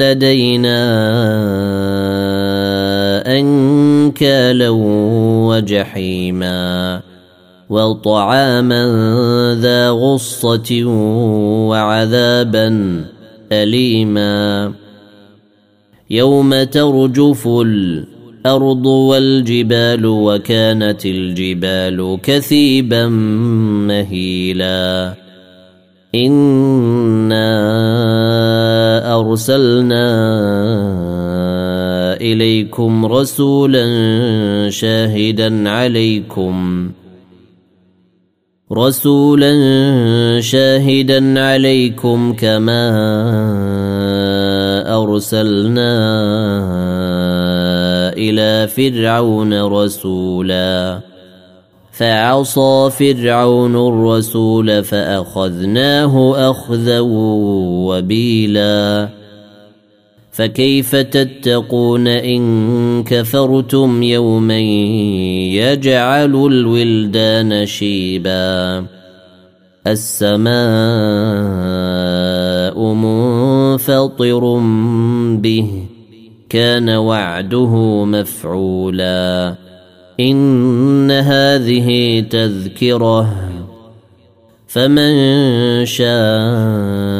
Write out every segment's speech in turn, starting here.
لدينا أنكالا وجحيما وطعاما ذا غصة وعذابا أليما. يوم ترجف الأرض والجبال وكانت الجبال كثيبا مهيلا. إِنَّا أرسلنا إليكم رسولا شاهدا عليكم. رسولا شاهدا عليكم كما أرسلنا إلى فرعون رسولا. فعصى فرعون الرسول فأخذناه اخذا وبيلا. فكيف تتقون إن كفرتم يوما يجعل الولدان شيبا السماء منفطر به كان وعده مفعولا إن هذه تذكرة فمن شاء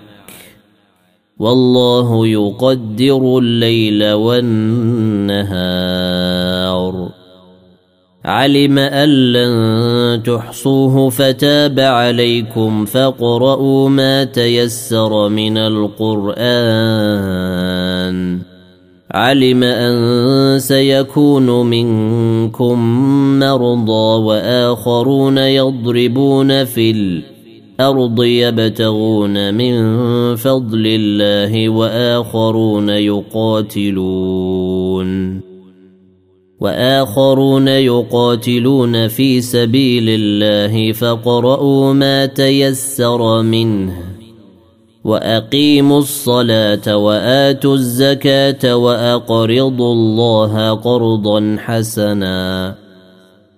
والله يقدر الليل والنهار. علم أن لن تحصوه فتاب عليكم فاقرؤوا ما تيسر من القرآن. علم أن سيكون منكم مرضى وآخرون يضربون في الأرض يبتغون من فضل الله وآخرون يقاتلون. وآخرون يقاتلون في سبيل الله فاقرؤوا ما تيسر منه وأقيموا الصلاة وآتوا الزكاة وأقرضوا الله قرضا حسنا.